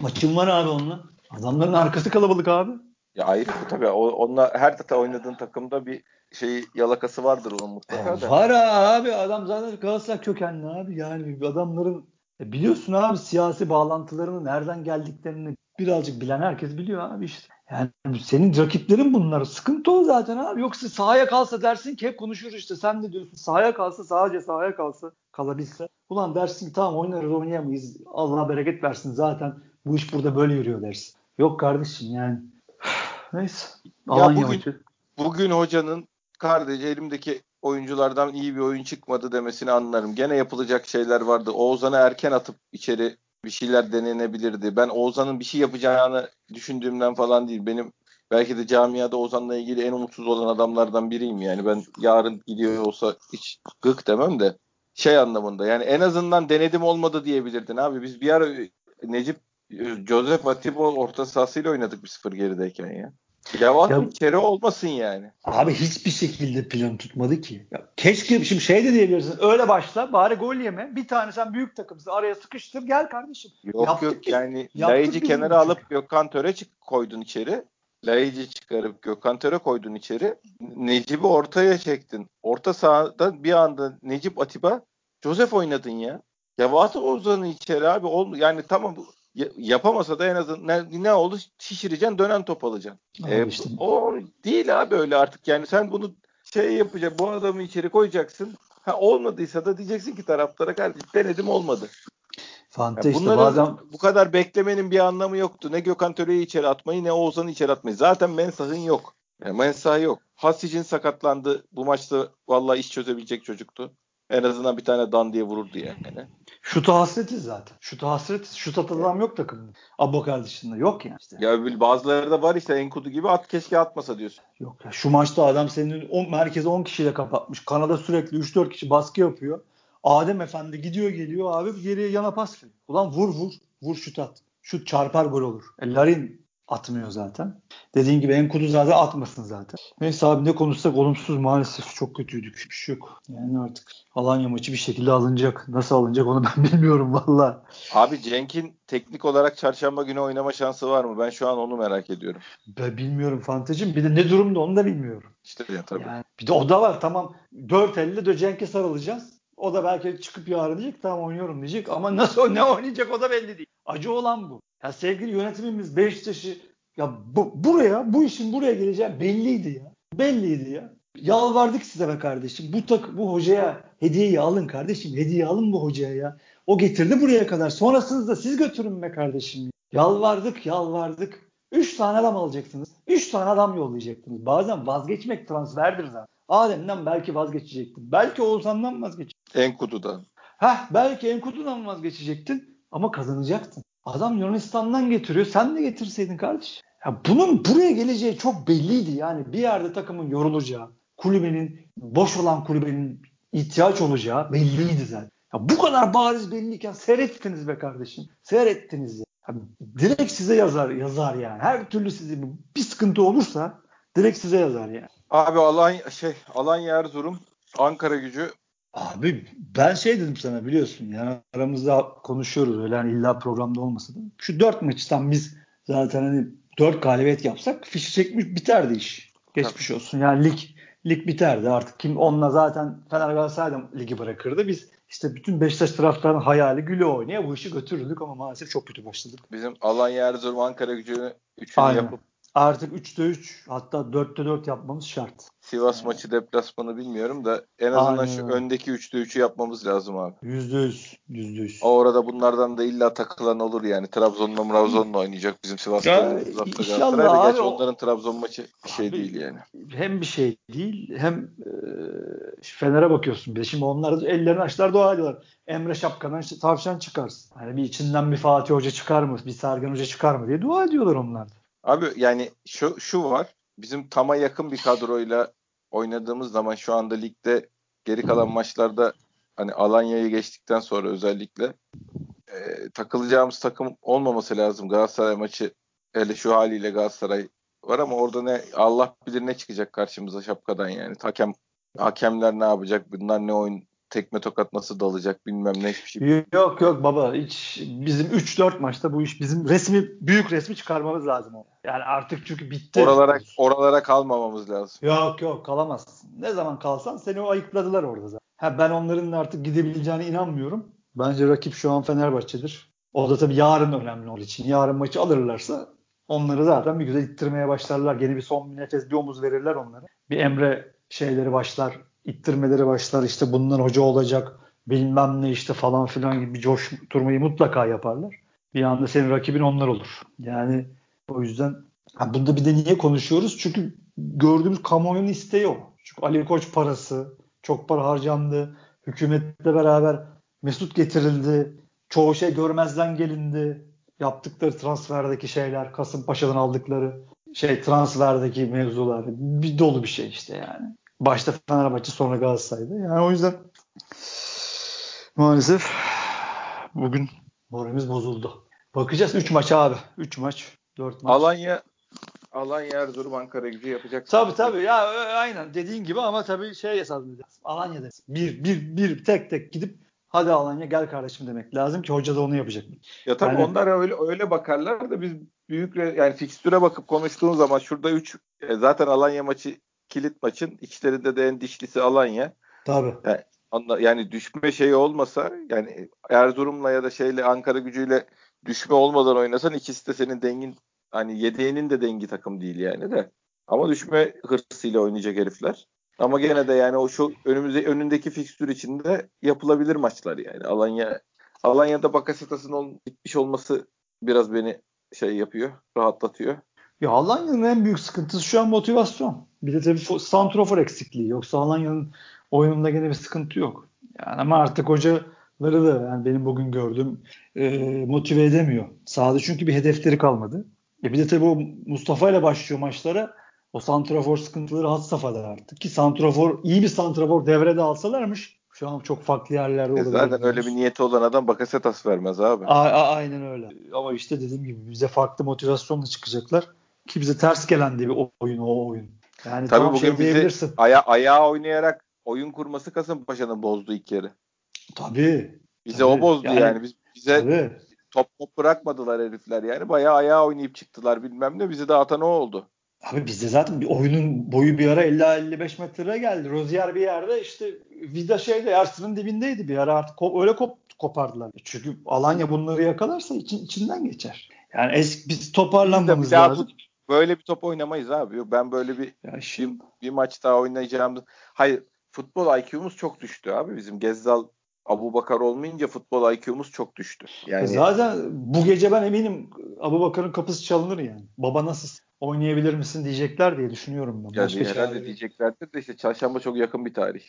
Maçım var abi onunla. Adamların arkası kalabalık abi. Ya ayrı tabii. O, onunla her data oynadığın takımda bir şey yalakası vardır onun mutlaka da. Var abi adam zaten Galatasaray kökenli abi. Yani adamların e, biliyorsun abi siyasi bağlantılarını nereden geldiklerini birazcık bilen herkes biliyor abi işte. Yani senin rakiplerin bunlar. Sıkıntı o zaten abi. Yoksa sahaya kalsa dersin ki hep konuşuruz işte. Sen de diyorsun sahaya kalsa sadece sahaya kalsa kalabilse. Ulan dersin ki tamam oynarız oynayamayız. Allah bereket versin zaten bu iş burada böyle yürüyor dersin. Yok kardeşim yani. Neyse. Ya bugün, bugün hocanın kardeşi elimdeki oyunculardan iyi bir oyun çıkmadı demesini anlarım. Gene yapılacak şeyler vardı. Oğuzhan'ı erken atıp içeri bir şeyler denenebilirdi. Ben Oğuzhan'ın bir şey yapacağını düşündüğümden falan değil. Benim belki de camiada Oğuzhan'la ilgili en umutsuz olan adamlardan biriyim yani. Ben yarın gidiyor olsa hiç gık demem de şey anlamında yani en azından denedim olmadı diyebilirdin abi. Biz bir ara Necip Joseph Atiba orta sahasıyla oynadık bir sıfır gerideyken ya. Yavan ya, kere olmasın yani. Abi hiçbir şekilde plan tutmadı ki. Ya, keşke şimdi şey de diyebilirsin. Öyle başla bari gol yeme. Bir tane sen büyük takımsın. Araya sıkıştır gel kardeşim. Yok Yaptık yok biz, yani Laici kenara alıp Gökhan Töre çık, koydun içeri. Laici çıkarıp Gökhan Töre koydun içeri. Necip'i ortaya çektin. Orta sahada bir anda Necip Atiba Joseph oynadın ya. Ya Vatı Ozan'ı içeri abi. Ol, yani tamam yapamasa da en azından ne, ne oldu? Şişireceksin dönen top alacaksın. Ee, işte. O değil abi öyle artık. Yani sen bunu şey yapacak bu adamı içeri koyacaksın. Ha olmadıysa da diyeceksin ki taraflara kardeşim denedim olmadı. Fante yani işte bazen... bu kadar beklemenin bir anlamı yoktu. Ne Gökhan Töre'yi içeri atmayı ne Oğuzhan'ı içeri atmayı. Zaten Mensah'ın yok. Yani Mensah yok. Hasic'in sakatlandı. Bu maçta vallahi iş çözebilecek çocuktu. En azından bir tane dan diye vururdu yani. Şuta hasretiz zaten. Şuta hasretiz. Şut atan adam yok takımda. Abokar dışında. Yok yani. Işte. Ya bazıları da var işte Enkudu gibi at keşke atmasa diyorsun. Yok ya. Şu maçta adam senin on, merkezi 10 kişiyle kapatmış. Kanada sürekli 3-4 kişi baskı yapıyor. Adem Efendi gidiyor geliyor abi geriye yana pas veriyor. Ulan vur vur. Vur şut at. Şut çarpar gol olur. E, Larin atmıyor zaten. Dediğin gibi Enkudu zaten atmasın zaten. Neyse abi ne konuşsak olumsuz maalesef çok kötüydük. Bir şey yok. Yani artık Alanya maçı bir şekilde alınacak. Nasıl alınacak onu ben bilmiyorum valla. Abi Cenk'in teknik olarak çarşamba günü oynama şansı var mı? Ben şu an onu merak ediyorum. Ben bilmiyorum Fantacığım. Bir de ne durumda onu da bilmiyorum. İşte ya, tabii. Yani bir de o da var tamam. Dört elle de Cenk'e sarılacağız. O da belki çıkıp yarın diyecek tamam oynuyorum diyecek ama nasıl ne oynayacak o da belli değil. Acı olan bu. Ya sevgili yönetimimiz Beşiktaş'ı ya bu, buraya bu işin buraya geleceği belliydi ya. Belliydi ya. Yalvardık size be kardeşim. Bu tak bu hocaya hediyeyi alın kardeşim. Hediye alın bu hocaya ya. O getirdi buraya kadar. Sonrasını da siz götürün be kardeşim. Yalvardık, yalvardık. Üç tane adam alacaksınız. Üç tane adam yollayacaktınız. Bazen vazgeçmek transferdir zaten. Adem'den belki vazgeçecektin. Belki Oğuzhan'dan vazgeçecektin. Enkudu'dan. Heh belki Enkudu'dan vazgeçecektin ama kazanacaktın. Adam Yunanistan'dan getiriyor. Sen de getirseydin kardeş. Ya bunun buraya geleceği çok belliydi yani. Bir yerde takımın yorulacağı, kulübenin boş olan kulübenin ihtiyaç olacağı belliydi zaten. Ya bu kadar bariz belliyken seyrettiniz be kardeşim. Seyrettiniz ya. ya. Direkt size yazar yazar yani. Her türlü size bir sıkıntı olursa direkt size yazar yani. Abi Alanya şey Alanya Erzurum Ankara gücü Abi ben şey dedim sana biliyorsun yani aramızda konuşuyoruz öyle hani illa programda olmasa da. Şu dört maçtan biz zaten hani dört galibiyet yapsak fişi çekmiş biterdi iş. Geçmiş Tabii. olsun. Yani lig lig biterdi artık. Kim onunla zaten Fener Galatasaray ligi bırakırdı. Biz işte bütün Beşiktaş taraftarının hayali güle oynaya bu işi götürürdük ama maalesef çok kötü başladık. Bizim Alanya Erzurum Ankara gücünü üçünü yapıp Artık 3'te 3 hatta 4'te 4 yapmamız şart. Sivas yani. maçı deplasmanı bilmiyorum da en azından Aynen. şu öndeki 3'te 3'ü yapmamız lazım abi. %100. %100. O orada bunlardan da illa takılan olur yani. Trabzon'la Trabzon'la oynayacak bizim Sivas'ta. Ya, inşallah abi. onların Trabzon maçı bir şey abi, değil yani. Hem bir şey değil hem e, Fener'e bakıyorsun bir de. Şimdi onlar ellerini açlar dua ediyorlar. Emre Şapkan'dan işte tavşan çıkarsın. Hani bir içinden bir Fatih Hoca çıkar mı? Bir Sergen Hoca çıkar mı diye dua ediyorlar onlar da. Abi yani şu şu var. Bizim tama yakın bir kadroyla oynadığımız zaman şu anda ligde geri kalan maçlarda hani Alanya'yı geçtikten sonra özellikle e, takılacağımız takım olmaması lazım. Galatasaray maçı hele şu haliyle Galatasaray var ama orada ne Allah bilir ne çıkacak karşımıza şapkadan yani. Hakem hakemler ne yapacak? Bunlar ne oyun tekme tokat nasıl dalacak bilmem ne hiçbir şey. Yok yok baba hiç bizim 3-4 maçta bu iş bizim resmi büyük resmi çıkarmamız lazım. Yani artık çünkü bitti. Oralara, oralara kalmamamız lazım. Yok yok kalamazsın. Ne zaman kalsan seni o ayıkladılar orada zaten. Ha, ben onların artık gidebileceğine inanmıyorum. Bence rakip şu an Fenerbahçe'dir. O da tabii yarın önemli olduğu için. Yarın maçı alırlarsa onları zaten bir güzel ittirmeye başlarlar. Yeni bir son bir nefes bir omuz verirler onlara. Bir Emre şeyleri başlar ittirmeleri başlar işte bundan hoca olacak bilmem ne işte falan filan gibi coşturmayı mutlaka yaparlar. Bir anda senin rakibin onlar olur. Yani o yüzden ha bunda bir de niye konuşuyoruz? Çünkü gördüğümüz kamuoyunun isteği o. Çünkü Ali Koç parası, çok para harcandı. Hükümetle beraber Mesut getirildi. Çoğu şey görmezden gelindi. Yaptıkları transferdeki şeyler, Kasımpaşa'dan aldıkları şey transferdeki mevzular bir dolu bir şey işte yani. Başta Fenerbahçe sonra Galatasaray'dı. Yani o yüzden maalesef bugün moralimiz bozuldu. Bakacağız 3 maç abi. 3 maç. 4 maç. Alanya Alanya Erzurum Ankara gücü yapacak. Tabii tabii ya aynen dediğin gibi ama tabii şey hesaplayacağız. Alanya'da bir, bir, bir tek tek gidip hadi Alanya gel kardeşim demek lazım ki hoca da onu yapacak. Ya tabii yani, onlar öyle öyle bakarlar da biz büyük yani fikstüre bakıp konuştuğun zaman şurada 3 e, zaten Alanya maçı kilit maçın içlerinde de en dişlisi Alanya. Tabii. Yani, anla, yani düşme şeyi olmasa yani Erzurum'la ya da şeyle Ankara gücüyle düşme olmadan oynasan ikisi de senin dengin hani yedeğinin de dengi takım değil yani de. Ama düşme hırsıyla oynayacak herifler. Ama gene de yani o şu önümüzde önündeki fikstür içinde yapılabilir maçlar yani. Alanya Alanya'da Bakasetas'ın ol, bitmiş olması biraz beni şey yapıyor, rahatlatıyor. Ya Alanya'nın en büyük sıkıntısı şu an motivasyon. Bir de tabii santrofor eksikliği. Yoksa Alanya'nın oyununda gene bir sıkıntı yok. Yani ama artık hocaları da yani benim bugün gördüğüm e, motive edemiyor. Sahada çünkü bir hedefleri kalmadı. E bir de tabii o Mustafa ile başlıyor maçlara. O santrafor sıkıntıları had safhada artık. Ki santrafor iyi bir santrafor devrede alsalarmış Şu an çok farklı yerlerde E olabilir. zaten öyle bir niyeti olan adam Bakasetas vermez abi. A- a- aynen öyle. Ama işte dediğim gibi bize farklı motivasyonla çıkacaklar. Ki bize ters gelen de bir oyun o oyun. Yani Tabii tamam bugün şey bizi diyebilirsin. aya ayağa oynayarak oyun kurması Kasımpaşa'nın bozdu ilk yarı. Tabii. Bize Tabii. o bozdu Yani- yani. Biz bize Tabii. top top bırakmadılar herifler yani. Bayağı ayağa oynayıp çıktılar bilmem ne. Bizi dağıtan o oldu. Abi bizde zaten bir oyunun boyu bir ara 50-55 metreye geldi. Rozier bir yerde işte Vida şeyde Ersin'in dibindeydi bir ara artık ko- öyle kop kopardılar. Çünkü Alanya bunları yakalarsa için, içinden geçer. Yani eski biz toparlanmamız Biz de lazım. Böyle bir top oynamayız abi. Ben böyle bir Ya şimdi bir maç daha oynayacağım. Hayır futbol IQ'muz çok düştü abi. Bizim Gezzal Abu Bakar olmayınca futbol IQ'muz çok düştü. Yani zaten bu gece ben eminim Abu Bakar'ın kapısı çalınır yani. Baba nasıl oynayabilir misin diyecekler diye düşünüyorum ben. yani Başka herhalde yok. diyeceklerdir de işte çarşamba çok yakın bir tarih.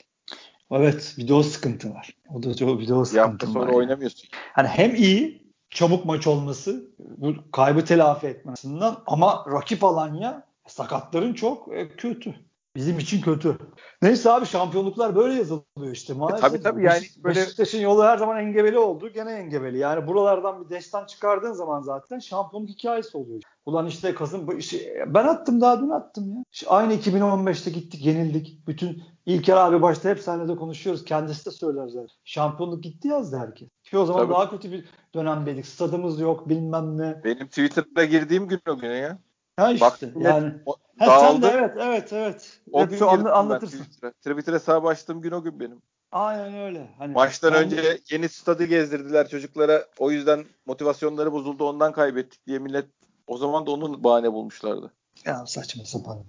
Evet bir de o sıkıntı var. O da çok bir de o Bir sıkıntı var. sonra yani. oynamıyorsun. Hani hem iyi çabuk maç olması bu kaybı telafi etmesinden ama rakip Alanya sakatların çok e, kötü. Bizim için kötü. Neyse abi şampiyonluklar böyle yazılıyor işte. Maalesef. E, tabii tabii yani böyle- Beşiktaş'ın yolu her zaman engebeli oldu. Gene engebeli. Yani buralardan bir destan çıkardığın zaman zaten şampiyonluk hikayesi oluyor. Ulan işte Kasım işi- ben attım daha dün attım ya. İşte aynı 2015'te gittik yenildik. Bütün İlker abi başta hep seninle de konuşuyoruz. Kendisi de söyler zaten. Şampiyonluk gitti yazdı herkes. Ki o zaman Tabii. daha kötü bir dönemdeydik. Stadımız yok bilmem ne. Benim Twitter'da girdiğim gün o güne ya. Ha işte Baktım yani. Ha, sen de dağıldı. evet evet evet. O Hep gün anla- anlatırsın. Twitter'a. Twitter'a hesabı açtığım gün o gün benim. Aynen öyle. Hani Maçtan ben- önce yeni stadı gezdirdiler çocuklara. O yüzden motivasyonları bozuldu ondan kaybettik diye millet o zaman da onun bahane bulmuşlardı. Ya saçma sapan.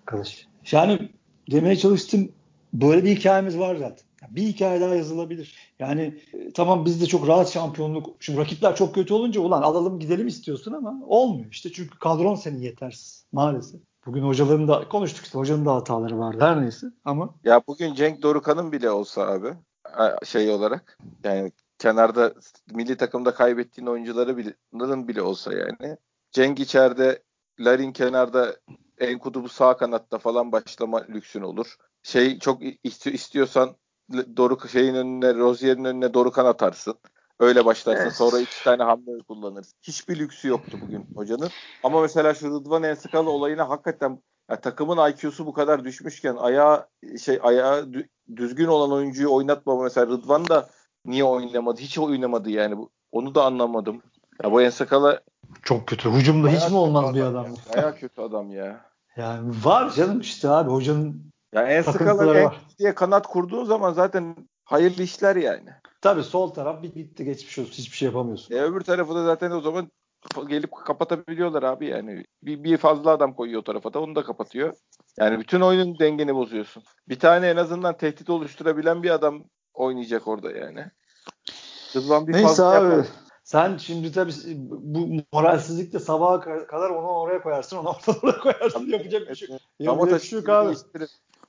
Arkadaş. Yani demeye çalıştım böyle bir hikayemiz var zaten. Bir hikaye daha yazılabilir. Yani e, tamam biz de çok rahat şampiyonluk. Şimdi rakipler çok kötü olunca ulan alalım gidelim istiyorsun ama olmuyor işte. Çünkü kadron senin yetersiz maalesef. Bugün hocaların da konuştuk işte hocanın da hataları vardı her neyse ama Ya bugün Cenk Dorukan'ın bile olsa abi şey olarak yani kenarda milli takımda kaybettiğin oyuncuları bile, bile olsa yani Cenk içeride Larin kenarda Enkudu bu sağ kanatta falan başlama lüksün olur. Şey çok isti- istiyorsan Doruk şeyin önüne Rozier'in önüne Dorukan atarsın. Öyle başlarsın. Evet. Sonra iki tane hamle kullanırsın. Hiçbir lüksü yoktu bugün hocanın. Ama mesela şu Rıdvan Enskalı olayına hakikaten ya takımın IQ'su bu kadar düşmüşken ayağı şey ayağı dü- düzgün olan oyuncuyu oynatmama mesela Rıdvan da niye oynamadı? Hiç oynamadı yani. Onu da anlamadım. Ya bu Enskalı çok kötü. Hücumda hiç mi olmaz bir adam? ya. Bayağı kötü adam ya. Yani var canım işte abi hocanın Ya Enskalı Takıntıları var. diye kanat kurduğun zaman zaten hayırlı işler yani. tabii sol taraf bir gitti geçmiş olsun. Hiçbir şey yapamıyorsun. E öbür tarafı da zaten o zaman gelip kapatabiliyorlar abi yani. Bir, bir fazla adam koyuyor o tarafa da onu da kapatıyor. Yani bütün oyunun dengeni bozuyorsun. Bir tane en azından tehdit oluşturabilen bir adam oynayacak orada yani. Rıdvan bir Neyse fazla abi. yapar. Sen şimdi tabii bu moralsizlikle sabaha kadar onu oraya koyarsın, onu oraya koyarsın. Yapacak bir şey, yapacak bir şey yok abi.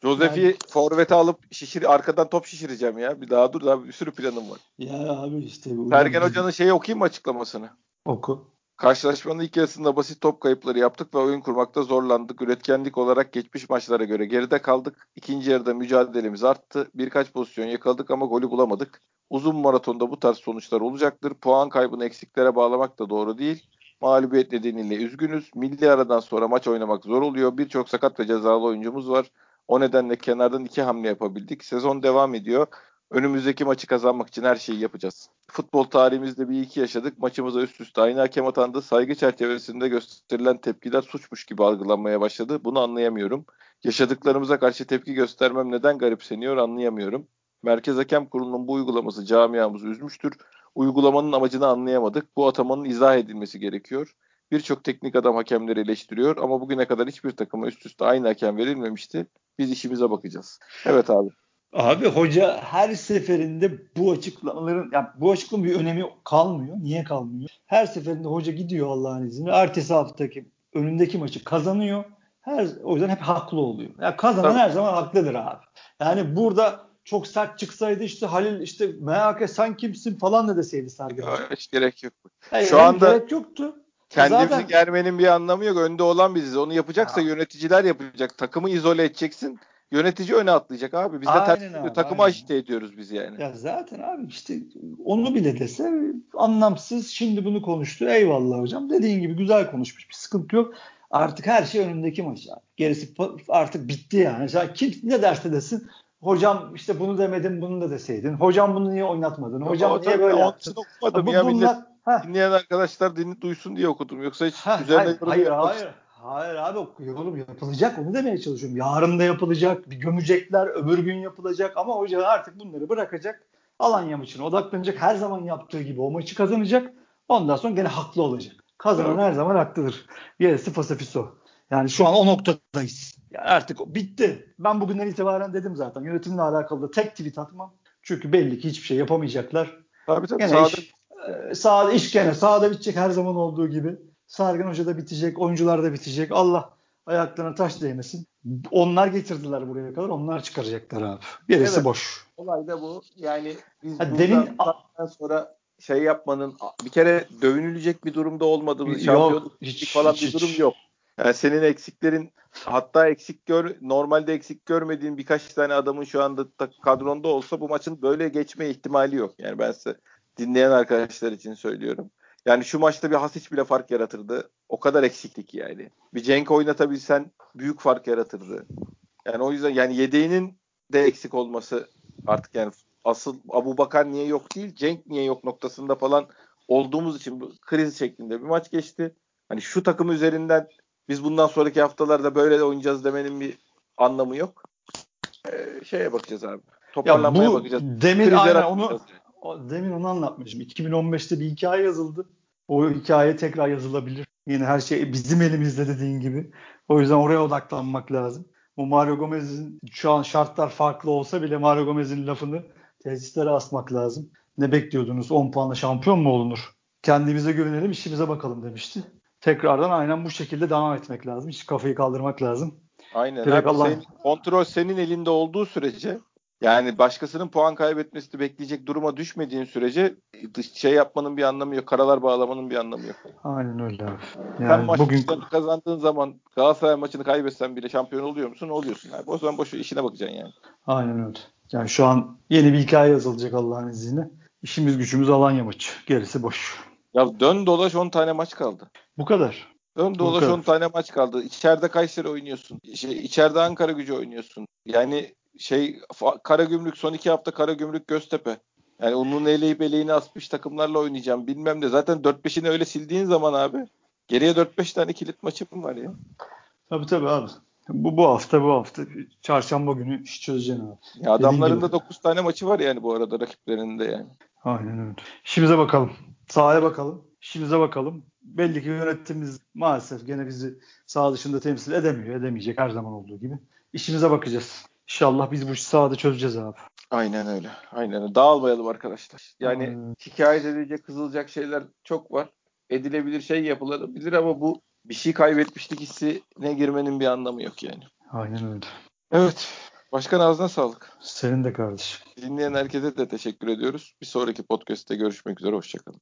Josef'i Yani- forvete alıp şişir arkadan top şişireceğim ya. Bir daha dur daha bir sürü planım var. Ya abi işte. bu- Sergen Hoca'nın şeyi okuyayım mı açıklamasını? Oku. Karşılaşmanın ilk yarısında basit top kayıpları yaptık ve oyun kurmakta zorlandık. Üretkenlik olarak geçmiş maçlara göre geride kaldık. İkinci yarıda mücadelemiz arttı. Birkaç pozisyon yakaladık ama golü bulamadık. Uzun maratonda bu tarz sonuçlar olacaktır. Puan kaybını eksiklere bağlamak da doğru değil. Mağlubiyet nedeniyle üzgünüz. Milli aradan sonra maç oynamak zor oluyor. Birçok sakat ve cezalı oyuncumuz var. O nedenle kenardan iki hamle yapabildik. Sezon devam ediyor. Önümüzdeki maçı kazanmak için her şeyi yapacağız. Futbol tarihimizde bir iki yaşadık. Maçımıza üst üste aynı hakem atandı. Saygı çerçevesinde gösterilen tepkiler suçmuş gibi algılanmaya başladı. Bunu anlayamıyorum. Yaşadıklarımıza karşı tepki göstermem neden garipseniyor anlayamıyorum. Merkez Hakem Kurulu'nun bu uygulaması camiamızı üzmüştür. Uygulamanın amacını anlayamadık. Bu atamanın izah edilmesi gerekiyor. Birçok teknik adam hakemleri eleştiriyor ama bugüne kadar hiçbir takıma üst üste aynı hakem verilmemişti. Biz işimize bakacağız. Evet abi. Abi hoca her seferinde bu açıklamaların ya bu açıklamanın bir önemi kalmıyor. Niye kalmıyor? Her seferinde hoca gidiyor Allah'ın izniyle. Ertesi haftaki önündeki maçı kazanıyor. Her o yüzden hep haklı oluyor. Ya kazanan Tabii. her zaman haklıdır abi. Yani burada çok sert çıksaydı işte Halil işte MHK sen kimsin falan da deseydi Sergen. Hiç gerek yok. Hayır, Şu anda- gerek yoktu. Kendimizi Zaten- germenin bir anlamı yok. Önde olan biziz. Onu yapacaksa Ya. yöneticiler yapacak. Takımı izole edeceksin. yönetici öne atlayacak abi. Biz de Aynen abi, takımı agite ediyoruz biz yani. Ya zaten abi işte onu bile dese anlamsız. Şimdi bunu konuştu. Eyvallah hocam. Dediğin gibi güzel konuşmuş. Bir sıkıntı yok. Artık her şey önündeki maç abi. Gerisi artık bitti yani. Mesela kim ne derse desin. Hocam işte bunu demedin bunu da deseydin. Hocam bunu niye oynatmadın? Hocam O niye böyle yaptın? okumadım Bu- ya millet bunlar, Heh. dinleyen arkadaşlar dinli duysun diye okudum. Yoksa hiç Ha, üzerine hayır, yorum hayır, yapmak hayır. Hayır abi yorum yapılacak onu demeye çalışıyorum. Yarın da yapılacak, bir gömecekler, öbür gün yapılacak ama hoca artık bunları bırakacak. Alanya maçına odaklanacak. Her zaman yaptığı gibi o maçı kazanacak. Ondan sonra gene haklı olacak. Kazanan her zaman haklıdır. Gerisi fasafiso. Yani şu an o noktadayız. Yani artık bitti. Ben bugünden itibaren dedim zaten. Yönetimle alakalı da tek tweet atmam. Çünkü belli ki hiçbir şey yapamayacaklar. Tabii tabii. Gene iş, sağda iş gene sahada bitecek her zaman olduğu gibi. Sargın Hoca da bitecek, oyuncular da bitecek. Allah ayaklarına taş değmesin. Onlar getirdiler buraya kadar. Onlar çıkaracaklar abi. Gerisi Evet. boş. Olay da bu. Yani biz Ha, demin- sonra şey yapmanın bir kere dövünülecek bir durumda olmadığımız şampiyonluk hiç- falan hiç- bir hiç. durum yok. Yani senin eksiklerin hatta eksik gör normalde eksik görmediğin birkaç tane adamın şu anda da kadronda olsa bu maçın böyle geçme ihtimali yok. Yani ben size dinleyen arkadaşlar için söylüyorum. Yani şu maçta bir Hasic bile fark yaratırdı. O kadar eksiklik yani. Bir Cenk oynatabilsen büyük fark yaratırdı. Yani o yüzden yani yedeğinin de eksik olması artık yani asıl Abu Bakar niye yok değil Cenk niye yok noktasında falan olduğumuz için bu kriz şeklinde bir maç geçti. Hani şu takım üzerinden biz bundan sonraki haftalarda böyle de oynayacağız demenin bir anlamı yok. Ee, şeye bakacağız abi. Ya Toparlanmaya bu bakacağız. demin Krizler aynen onu yani. Demin onu anlatmışım. 2015'te bir hikaye yazıldı. O hikaye tekrar yazılabilir. Yine her şey bizim elimizde dediğin gibi. O yüzden oraya odaklanmak lazım. Bu Mario Gomez'in şu an şartlar farklı olsa bile Mario Gomez'in lafını tesislere asmak lazım. Ne bekliyordunuz? 10 puanla şampiyon mu olunur? Kendimize güvenelim, işimize bakalım demişti. Tekrardan aynen bu şekilde devam etmek lazım. Hiç kafayı kaldırmak lazım. Aynen. Abi Allah- senin- kontrol senin elinde olduğu sürece yani başkasının puan kaybetmesini bekleyecek duruma düşmediğin sürece dış şey yapmanın bir anlamı yok. Karalar bağlamanın bir anlamı yok. Aynen öyle abi. Sen Yani maç bugün kazandığın zaman Galatasaray maçını kaybetsen bile şampiyon oluyor musun? Oluyorsun abi. O zaman boş ver, işine bakacaksın yani. Aynen öyle. Yani şu an yeni bir hikaye yazılacak Allah'ın izniyle. İşimiz gücümüz Alanya maçı. Gerisi boş. Ya dön dolaş 10 tane maç kaldı. Bu kadar. Dön dolaş kadar. 10 tane maç kaldı. İçeride Kayseri oynuyorsun. Şey, içeride Ankara gücü oynuyorsun. Yani şey Karagümrük son iki hafta Karagümrük Göztepe. Yani onun eleyip eleğini asmış takımlarla oynayacağım bilmem ne. Zaten 4-5'ini öyle sildiğin zaman abi geriye 4-5 tane kilit maçım var ya. Tabii tabii abi. Bu, bu hafta bu hafta çarşamba günü iş çözeceksin abi. ya adamların da 9 tane maçı var yani bu arada rakiplerinin de yani. Aynen öyle. İşimize bakalım. Sahaya bakalım. İşimize bakalım. Belli ki yönetimimiz maalesef gene bizi sağ dışında temsil edemiyor. Edemeyecek her zaman olduğu gibi. İşimize bakacağız. İnşallah biz bu sahada çözeceğiz abi. Aynen öyle. Aynen öyle. Dağılmayalım arkadaşlar. Yani Aynen. şikayet edilecek, kızılacak şeyler çok var. Edilebilir şey yapılabilir ama bu bir şey kaybetmişlik hissine girmenin bir anlamı yok yani. Aynen öyle. Evet. Başkan ağzına sağlık. Senin de kardeşim. Dinleyen herkese de teşekkür ediyoruz. Bir sonraki podcast'te görüşmek üzere. Hoşçakalın.